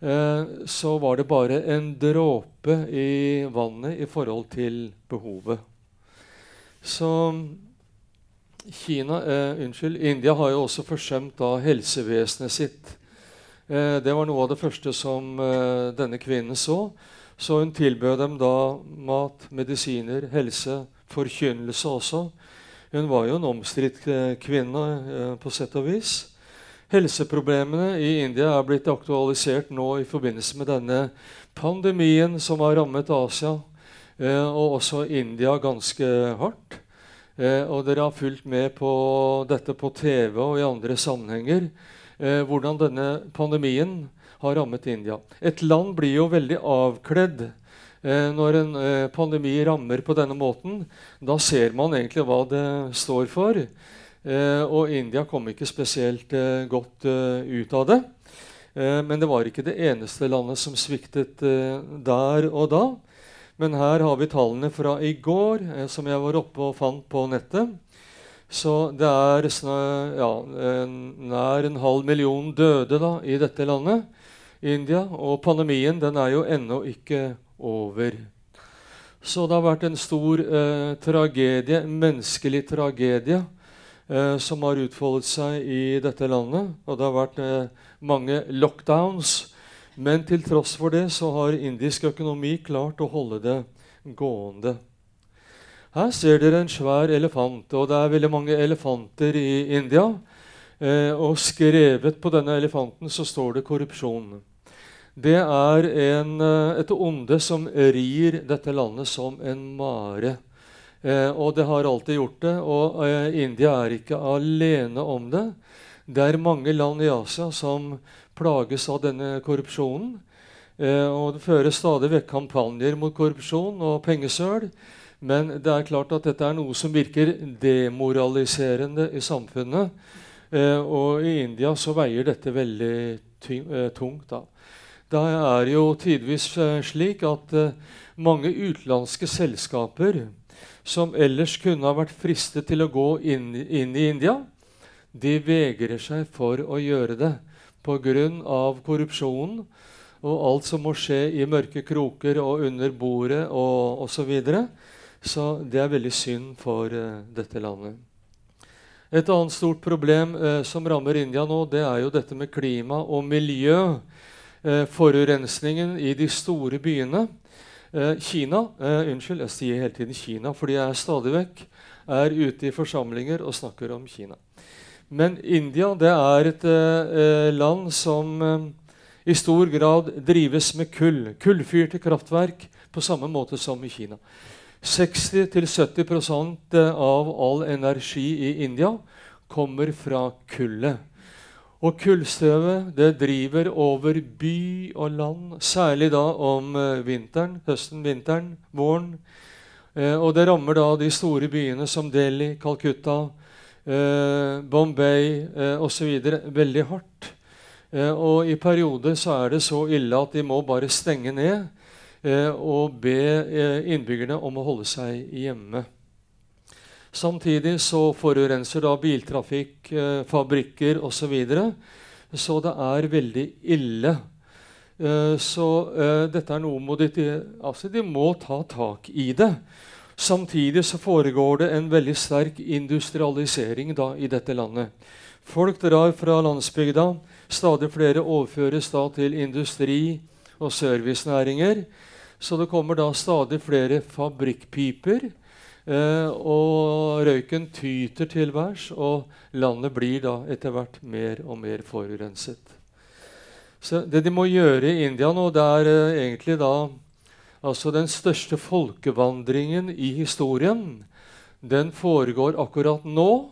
eh, så var det bare en dråpe i vannet i forhold til behovet. Så Kina, eh, unnskyld, India har jo også forsømt da helsevesenet sitt. Eh, det var noe av det første som eh, denne kvinnen så. Så hun tilbød dem da mat, medisiner, helse, forkynnelse også. Hun var jo en omstridt eh, kvinne eh, på sett og vis. Helseproblemene i India er blitt aktualisert nå i forbindelse med denne pandemien som har rammet Asia eh, og også India ganske hardt. Og dere har fulgt med på dette på TV og i andre sammenhenger. Hvordan denne pandemien har rammet India. Et land blir jo veldig avkledd eh, når en eh, pandemi rammer på denne måten. Da ser man egentlig hva det står for. Eh, og India kom ikke spesielt eh, godt eh, ut av det. men det var ikke det eneste landet som sviktet der og da. Men her har vi tallene fra i går, som jeg var oppe og fant på nettet. Så det er ja, nær en halv million døde da, i dette landet, India. Og pandemien den er jo ennå ikke over. Så det har vært en stor eh, tragedie, menneskelig tragedie eh, som har utfoldet seg i dette landet. Og det har vært eh, mange lockdowns. Men til tross for det så har indisk økonomi klart å holde det gående. Her ser dere en svær elefant, og det er veldig mange elefanter i India. Eh, og skrevet på denne elefanten så står det 'korrupsjon'. Det er en, eh, et onde som rir dette landet som en mare. Eh, og det har alltid gjort det. Og eh, India er ikke alene om det. Det er mange land i Asia som plages av denne korrupsjonen. Eh, og det føres stadig vekk kampanjer mot korrupsjon og pengesøl. Men det er klart at dette er noe som virker demoraliserende i samfunnet. Eh, og i India så veier dette veldig eh, tungt. da. Det er jo tidvis eh, slik at mange utenlandske selskaper som ellers kunne ha vært fristet til å gå inn, inn i India, de vegrer seg for å gjøre det pga. korrupsjonen og alt som må skje i mørke kroker og under bordet og osv. Så, videre. så det er veldig synd for uh, dette landet. Et annet stort problem uh, som rammer India nå, det er jo dette med klima og miljø. Uh, forurensningen i de store byene. Eh, Kina eh, Unnskyld, jeg sier hele tiden Kina fordi jeg stadig vekk er ute i forsamlinger og snakker om Kina. Men India det er et eh, land som eh, i stor grad drives med kull. Kullfyrte kraftverk på samme måte som i Kina. 60-70% av all energi i India kommer fra kullet. Og kullstøvet det driver over by og land, særlig da om uh, vinteren, høsten, vinteren, våren. Eh, og det rammer da de store byene som Delhi, Calcutta, eh, Bombay eh, osv. veldig hardt. Eh, og i perioder så er det så ille at de må bare stenge ned og be innbyggerne om å holde seg hjemme. Samtidig så forurenser da biltrafikk, eh, fabrikker osv. Så, videre. så det er veldig ille. Eh, så eh, dette er noe må de, altså de må ta tak i det. Samtidig så foregår det en veldig sterk industrialisering da, i dette landet. Folk drar fra landsbygda. Stadig flere overføres da til industri og servicenæringer. Så det kommer da stadig flere fabrikkpiper og røyken tyter til værs, og landet blir da etter hvert mer og mer forurenset. Så det de må gjøre i India nå, det er eh, egentlig da altså den største folkevandringen i historien. Den foregår akkurat nå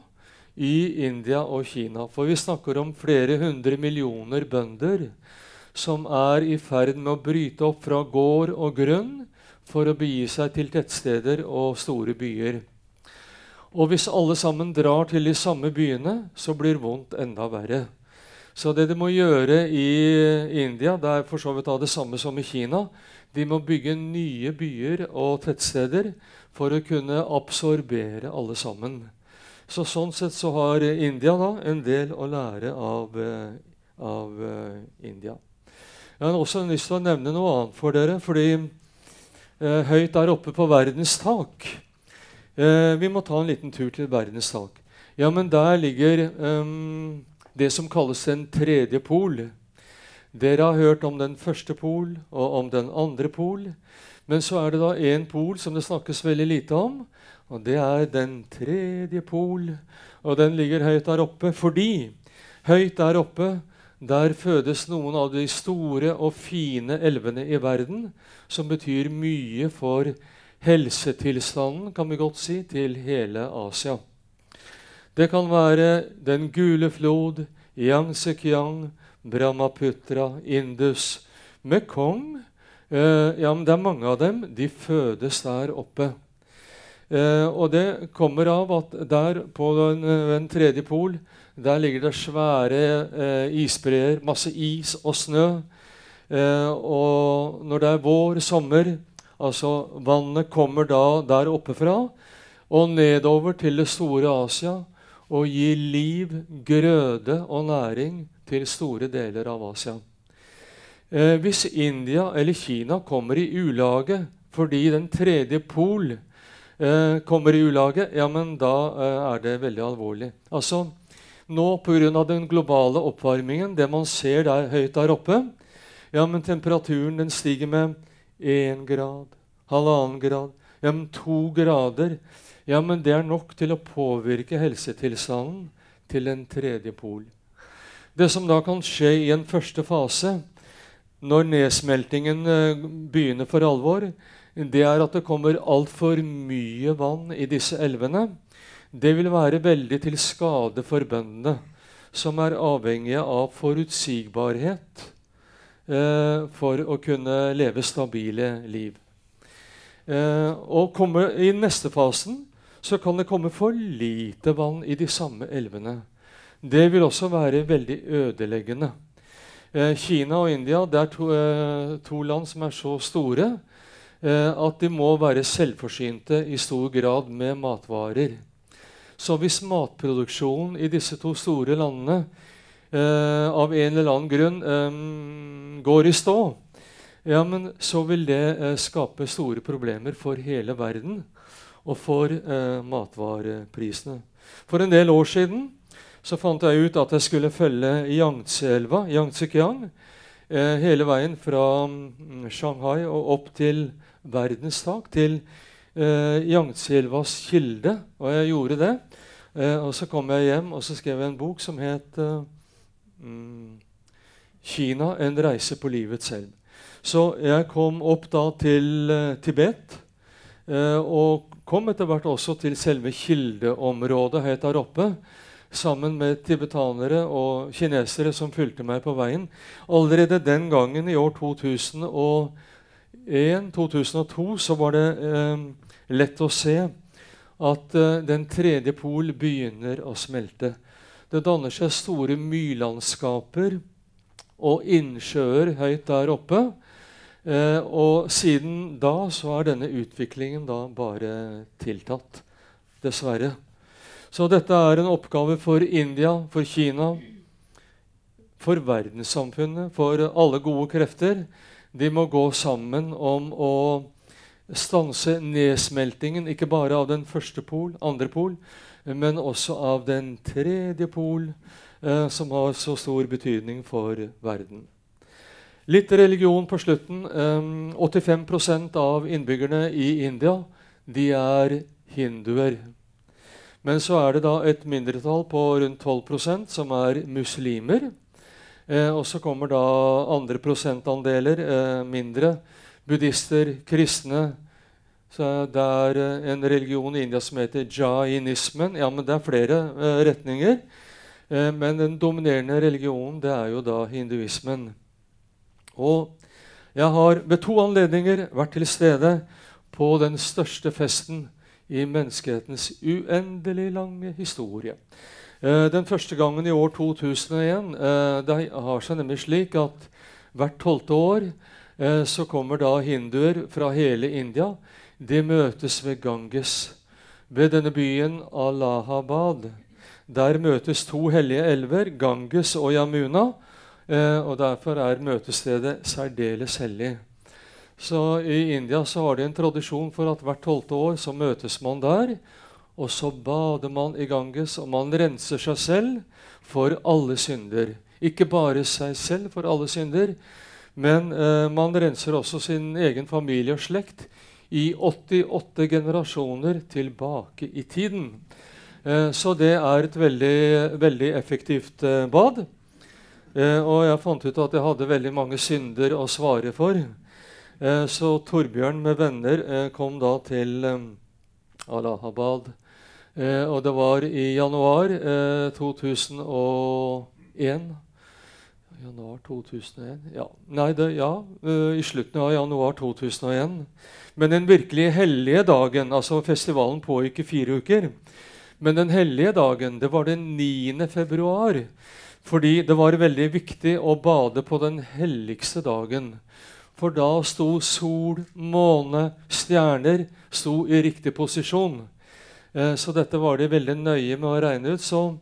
i India og Kina. For vi snakker om flere hundre millioner bønder som er i ferd med å bryte opp fra gård og grunn for å begi seg til tettsteder og store byer. Og hvis alle sammen drar til de samme byene, så blir vondt enda verre. Så det de må gjøre i India, det er for så vidt det samme som i Kina. De må bygge nye byer og tettsteder for å kunne absorbere alle sammen. Så Sånn sett så har India da en del å lære av, eh, av uh, India. Jeg har også lyst til å nevne noe annet for dere. fordi høyt der oppe på verdens tak uh, Vi må ta en liten tur til verdens tak. Ja, men der ligger um, det som kalles den tredje pol. Dere har hørt om den første pol og om den andre pol. Men så er det da én pol som det snakkes veldig lite om, og det er den tredje pol. Og den ligger høyt der oppe fordi høyt der oppe der fødes noen av de store og fine elvene i verden, som betyr mye for helsetilstanden, kan vi godt si, til hele Asia. Det kan være Den gule flod, Yangtze-kiang, Brahmaputra, Indus, Mekong eh, ja, men Det er mange av dem. De fødes der oppe. Eh, og det kommer av at der på den, eh, den tredje pol der ligger det svære eh, isbreer, masse is og snø. Eh, og når det er vår, sommer altså Vannet kommer da der oppe fra og nedover til det store Asia og gir liv, grøde og næring til store deler av Asia. Eh, hvis India eller Kina kommer i ulage fordi den tredje pol eh, kommer i ulage, ja, men da eh, er det veldig alvorlig. Altså, Nå pga. den globale oppvarmingen, det man ser der høyt der oppe ja, men Temperaturen den stiger med én grad, halvannen grad, ja, men to grader. Ja, men det er nok til å påvirke helsetilstanden til en tredje pol. Det som da kan skje i en første fase, når nedsmeltingen eh, begynner for alvor, det er at det kommer altfor mye vann i disse elvene. Det vil være veldig til skade for bøndene, som er avhengige av forutsigbarhet eh, for å kunne leve stabile liv. Eh, og komme, I neste fasen så kan det komme for lite vann i de samme elvene. Det vil også være veldig ødeleggende. Eh, Kina og India det er to, eh, to land som er så store eh, at de må være selvforsynte i stor grad med matvarer. Så hvis matproduksjonen i disse to store landene eh, av en eller annen grunn eh, går i stå, ja, men så vil det eh, skape store problemer for hele verden og for eh, matvareprisene. For en del år siden så fant jeg ut at jeg skulle følge Yangtze-elva, Yangtze-kiang, eh, hele veien fra mm, Shanghai og opp til verdens tak, til eh, Yangtze-elvas kilde. Og jeg gjorde det. Eh, og så kom jeg hjem og så skrev jeg en bok som het eh, mm, 'Kina en reise på livet selv'. Så jeg kom opp da til eh, Tibet. Eh, og kom etter hvert også til selve kildeområdet helt der oppe. Sammen med tibetanere og kinesere som fulgte meg på veien. Allerede den gangen, i år 2001-2002, så var det eh, lett å se at uh, den tredje pol begynner å smelte. Det danner seg store myrlandskaper og innsjøer høyt der oppe. Uh, og siden da så er denne utviklingen da bare tiltatt. Dessverre. Så dette er en oppgave for India, for Kina, for verdenssamfunnet, for alle gode krefter. De må gå sammen om å stanse nedsmeltingen ikke bare av den første pol, andre pol, men også av den tredje pol, eh, som har så stor betydning for verden. Litt religion på slutten. Eh, 85% av innbyggerne i India de er hinduer. Men så er det da et mindretall på rundt 12% som er muslimer. Eh, og så kommer da andre prosentandeler, eh, mindre, buddhister, kristne så Det er eh, en religion i India som heter jainismen. Ja, men Det er flere eh, retninger. Eh, men den dominerende religionen det er jo da hinduismen. Og jeg har ved to anledninger vært til stede på den største festen i menneskehetens uendelig lange historie. Eh, den første gangen i år 2001 eh, Det har seg nemlig slik at hvert tolvte år så kommer da hinduer fra hele India. De møtes ved Ganges, ved denne byen Allahabad. Der møtes to hellige elver, Ganges og Yamuna. og Derfor er møtestedet særdeles hellig. Så I India så har de en tradisjon for at hvert tolvte år så møtes man der. Og så bader man i Ganges, og man renser seg selv for alle synder. Ikke bare seg selv for alle synder, men eh, man renser også sin egen familie og slekt i 88 generasjoner tilbake i tiden. Eh, så det er et veldig, veldig effektivt eh, bad. Eh, og jeg fant ut at jeg hadde veldig mange synder å svare for. Eh, så Torbjørn med venner eh, kom da til Allahabad og det var i januar eh, 2001 Januar 2001 Ja, nei, det, ja uh, i slutten av januar 2001. Men den virkelig hellige dagen altså Festivalen pågikk i fire uker. Men den hellige dagen det var den 9. februar. Fordi det var veldig viktig å bade på den helligste dagen. For da sto sol, måne, stjerner sto i riktig posisjon. Uh, så dette var de veldig nøye med å regne ut. Så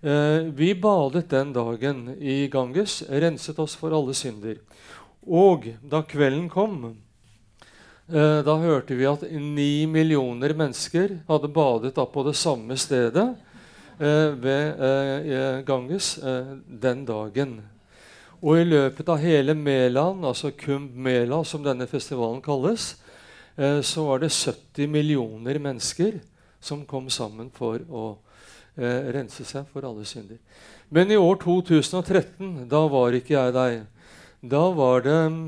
vi badet den dagen i Ganges, renset oss for alle synder. Og da kvelden kom, eh, da hørte vi at ni millioner mennesker hadde badet på det samme stedet ved Ganges den dagen. Og i løpet av hele Melan, altså Kumbh Mela, som denne festivalen kalles, så var det 70 millioner mennesker som kom sammen for å eh, rense seg for alle synder. Men i år 2013, da var ikke jeg der. Da var det mm,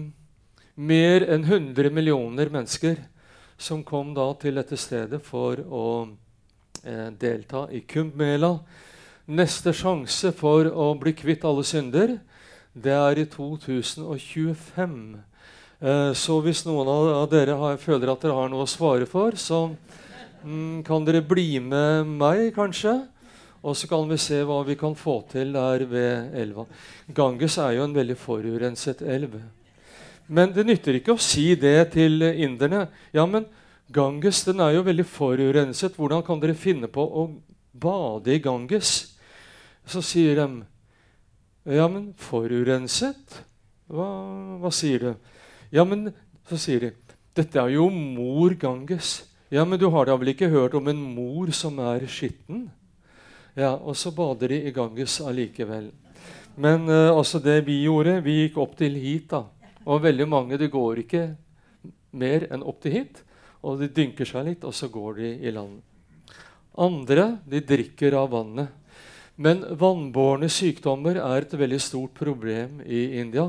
mer enn 100 millioner mennesker som kom da til dette stedet for å eh, delta i Kumbh Mela. Neste sjanse for å bli kvitt alle synder, det er i 2025. Eh, så hvis noen av dere har, føler at dere har noe å svare for, så Mm, kan dere bli med meg, kanskje? Og så kan vi se hva vi kan få til der ved elva. Ganges er jo en veldig forurenset elv. Men det nytter ikke å si det til inderne. Ja, men Ganges den er jo veldig forurenset. Hvordan kan dere finne på å bade i Ganges? Så sier de Ja, men forurenset? Hva, hva sier du? Ja, men så sier de Dette er jo mor Ganges. Ja, men du har da vel ikke hørt om en mor som er skitten? Ja, Og så bader de i Ganges allikevel. Men uh, altså det vi gjorde, vi gikk opp til hit. da. Og veldig mange det går ikke mer enn opp til hit. Og de dynker seg litt, og så går de i land. Andre de drikker av vannet. Men vannbårne sykdommer er et veldig stort problem i India.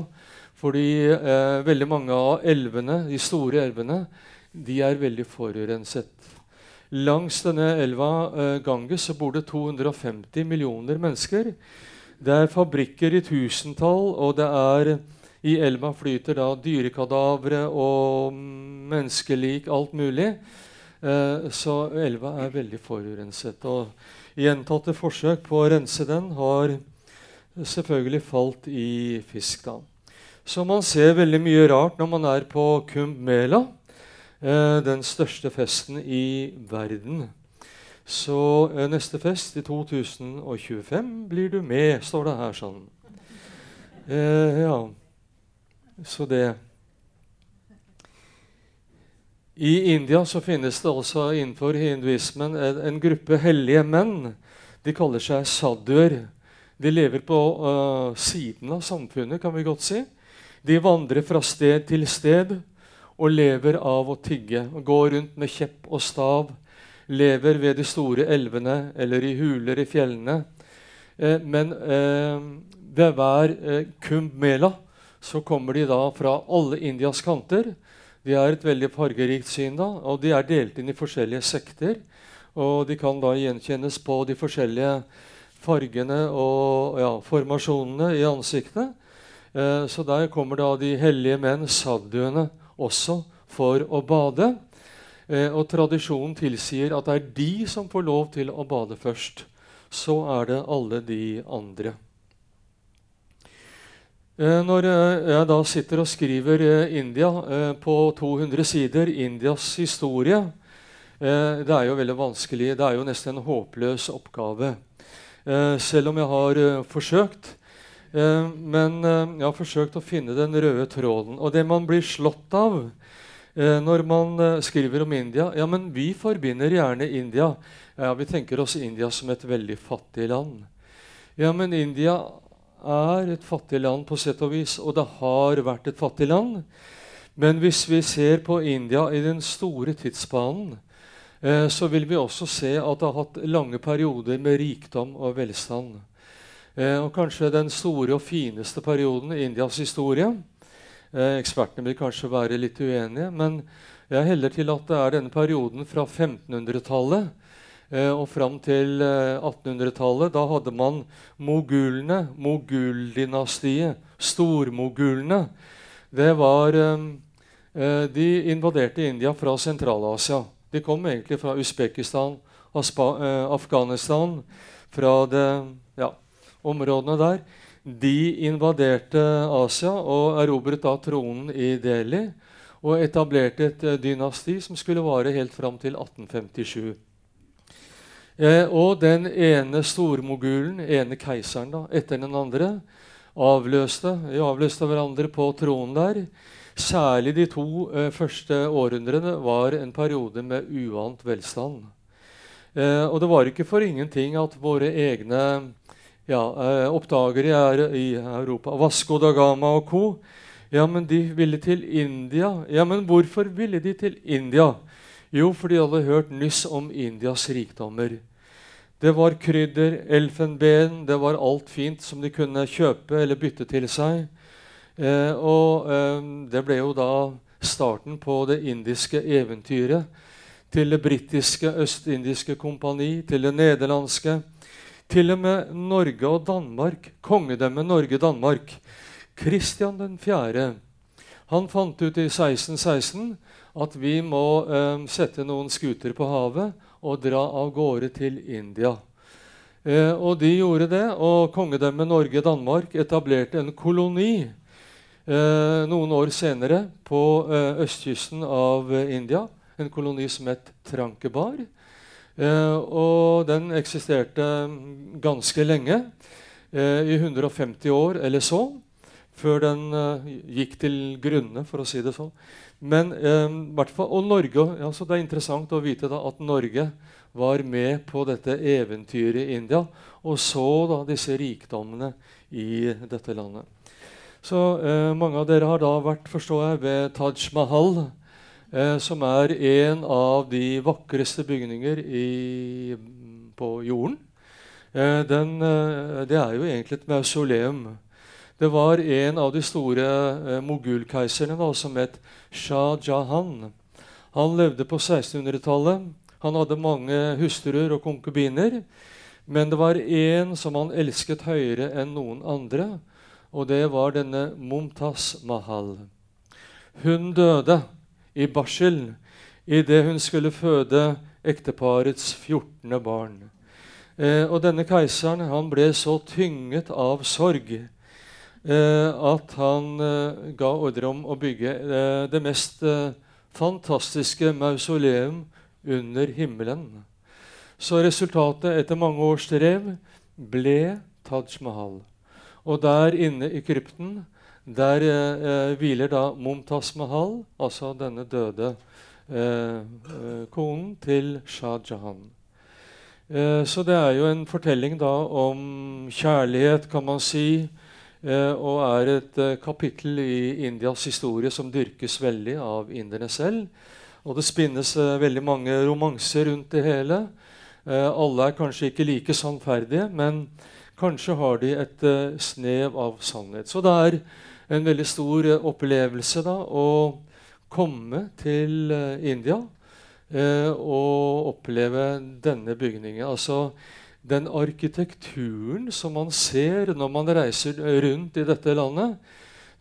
Fordi eh, veldig mange av elvene, de store elvene de er veldig forurenset. Langs denne elva eh, Ganges bor det 250 millioner mennesker. Det er fabrikker i tusentall, og det er i elva flyter da dyrekadavre og menneskelik, alt mulig. Eh, så elva er veldig forurenset. Og gjentatte forsøk på å rense den har selvfølgelig falt i fisk. da. Så man ser veldig mye rart når man er på Kumbh Mela. Eh, den største festen i verden. Så eh, neste fest i 2025 blir du med, står det her sånn. Eh, ja, så det I India så finnes det også innenfor hinduismen en, en gruppe hellige menn. De kaller seg sadduer. De lever på uh, siden av samfunnet, kan vi godt si. De vandrer fra sted til sted og lever av å tigge. og Går rundt med kjepp og stav. Lever ved de store elvene eller i huler i fjellene. Eh, men eh, ved hver eh, Kumbh Mela så kommer de da fra alle Indias kanter. De er et veldig fargerikt syn, da, og de er delt inn i forskjellige sekter. Og de kan da gjenkjennes på de forskjellige fargene og ja, formasjonene i ansiktet. Eh, så der kommer da de hellige menn, sadduene, også for å bade. Eh, og tradisjonen tilsier at det er de som får lov til å bade først. Så er det alle de andre. Eh, når eh, jeg da sitter og skriver eh, India på 200 sider, Indias historie Det er jo veldig vanskelig. Det er jo nesten en håpløs oppgave. Selv om jeg har forsøkt. Men jeg har forsøkt å finne den røde tråden. Og det man blir slått av når man skriver om India Ja, men vi forbinder gjerne India ja, Vi tenker oss India som et veldig fattig land. Ja, men India er et fattig land på sett og vis, og det har vært et fattig land. Men hvis vi ser på India i den store tidsbanen, så vil vi også se at det har hatt lange perioder med rikdom og velstand. Eh, og kanskje den store og fineste perioden i Indias historie eh, Ekspertene vil kanskje være litt uenige, men jeg heller til at det er denne perioden fra 1500-tallet Eh, og fram til 1800-tallet. Eh, da hadde man mogulene, moguldynastiet, stormogulene. Det var De invaderte India fra Sentral-Asia. De kom egentlig fra Usbekistan, Afghanistan, fra det, ja, områdene der. De invaderte Asia og erobret da tronen i Delhi og etablerte et dynasti som skulle vare helt fram til 1857. Eh, og den ene stormogulen, ene keiseren da, etter den andre, avløste, avløste hverandre på tronen der. Særlig de to eh, første århundrene var en periode med uant velstand. Eh, og det var ikke for ingenting at våre egne ja, eh, oppdagere i Europa, Vasco da Gama og co., ja, men de ville til India. Ja, men hvorfor ville de til India? Jo, fordi de hadde hørt nyss om Indias rikdommer. Det var krydder, elfenben, det var alt fint som de kunne kjøpe eller bytte til seg. Eh, og eh, det ble jo da starten på det indiske eventyret. Til det britiske østindiske kompani, til det nederlandske. Til og med Norge og Danmark, kongedømmet Norge-Danmark. Kristian 4. Han fant ut i 1616 at vi må eh, sette noen skuter på havet og dra av gårde til India. Eh, og de gjorde det, og kongedømmet Norge-Danmark etablerte en koloni eh, noen år senere på eh, østkysten av India. En koloni som het Trankebar. Eh, og den eksisterte ganske lenge, eh, i 150 år eller så, før den gikk til grunne, for å si det sånn. Men eh, og Norge, altså Det er interessant å vite da, at Norge var med på dette eventyret i India og så da disse rikdommene i dette landet. Så eh, Mange av dere har da vært forstår jeg, ved Taj Mahal, eh, som er en av de vakreste bygninger i, på jorden. Eh, den, eh, det er jo egentlig et mausoleum. Det var en av de store eh, mogulkeiserne som het Shah Jahan. Han levde på 1600-tallet. Han hadde mange hustruer og konkubiner. Men det var én som han elsket høyere enn noen andre, og det var denne Mumtaz Mahal. Hun døde i barsel idet hun skulle føde ekteparets 14. barn. Eh, og denne keiseren han ble så tynget av sorg Eh, at han eh, ga ordre om å bygge eh, det mest fantastiske mausoleum under himmelen. Så resultatet etter mange års strev ble Taj Mahal. Og der inne i krypten der eh, hviler da Mumtaz Mahal, altså denne døde eh, konen til Shah Jahan. Eh, så det er jo en fortelling da om kjærlighet, kan man si, Eh, og er et eh, kapittel i Indias historie som dyrkes veldig av inderne selv. Og det spinnes eh, veldig mange romanser rundt det hele. alle er kanskje ikke like sannferdige, men kanskje har de et snev av sannhet. Så det er en veldig stor opplevelse da, å komme til India og oppleve denne bygningen. Altså den arkitekturen som man ser når man reiser rundt i dette landet,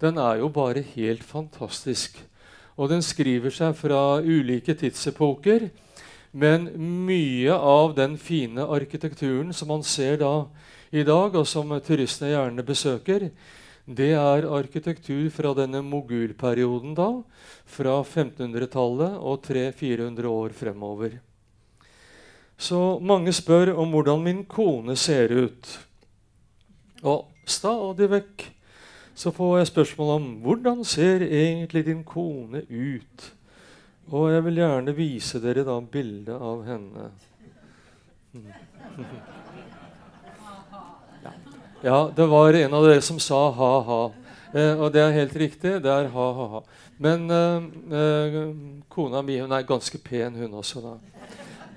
den er jo bare helt fantastisk. Og den skriver seg fra ulike tidsepoker. Men mye av den fine arkitekturen som man ser da i dag, og som turistene gjerne besøker, det er arkitektur fra denne mogulperioden da, fra 1500-tallet og 300-400 år fremover. Så mange spør om hvordan min kone ser ut. Og stadig vekk så får jeg spørsmål om hvordan ser egentlig din kone ut. Og jeg vil gjerne vise dere da bildet av henne. Ja, det var en av dere som sa ha-ha. Eh, og det er helt riktig. Det er ha-ha-ha. Men eh, eh, kona mi hun er ganske pen, hun også. da.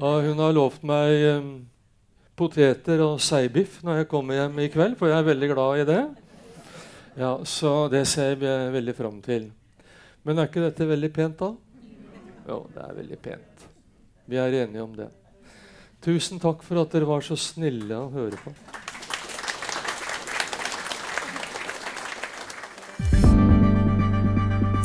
Og hun har lovt meg eh, poteter og seibiff når jeg kommer hjem i kveld, for jeg er veldig glad i det. Ja, Så det ser jeg veldig fram til. Men er ikke dette veldig pent, da? Jo, det er veldig pent. Vi er enige om det. Tusen takk for at dere var så snille å høre på.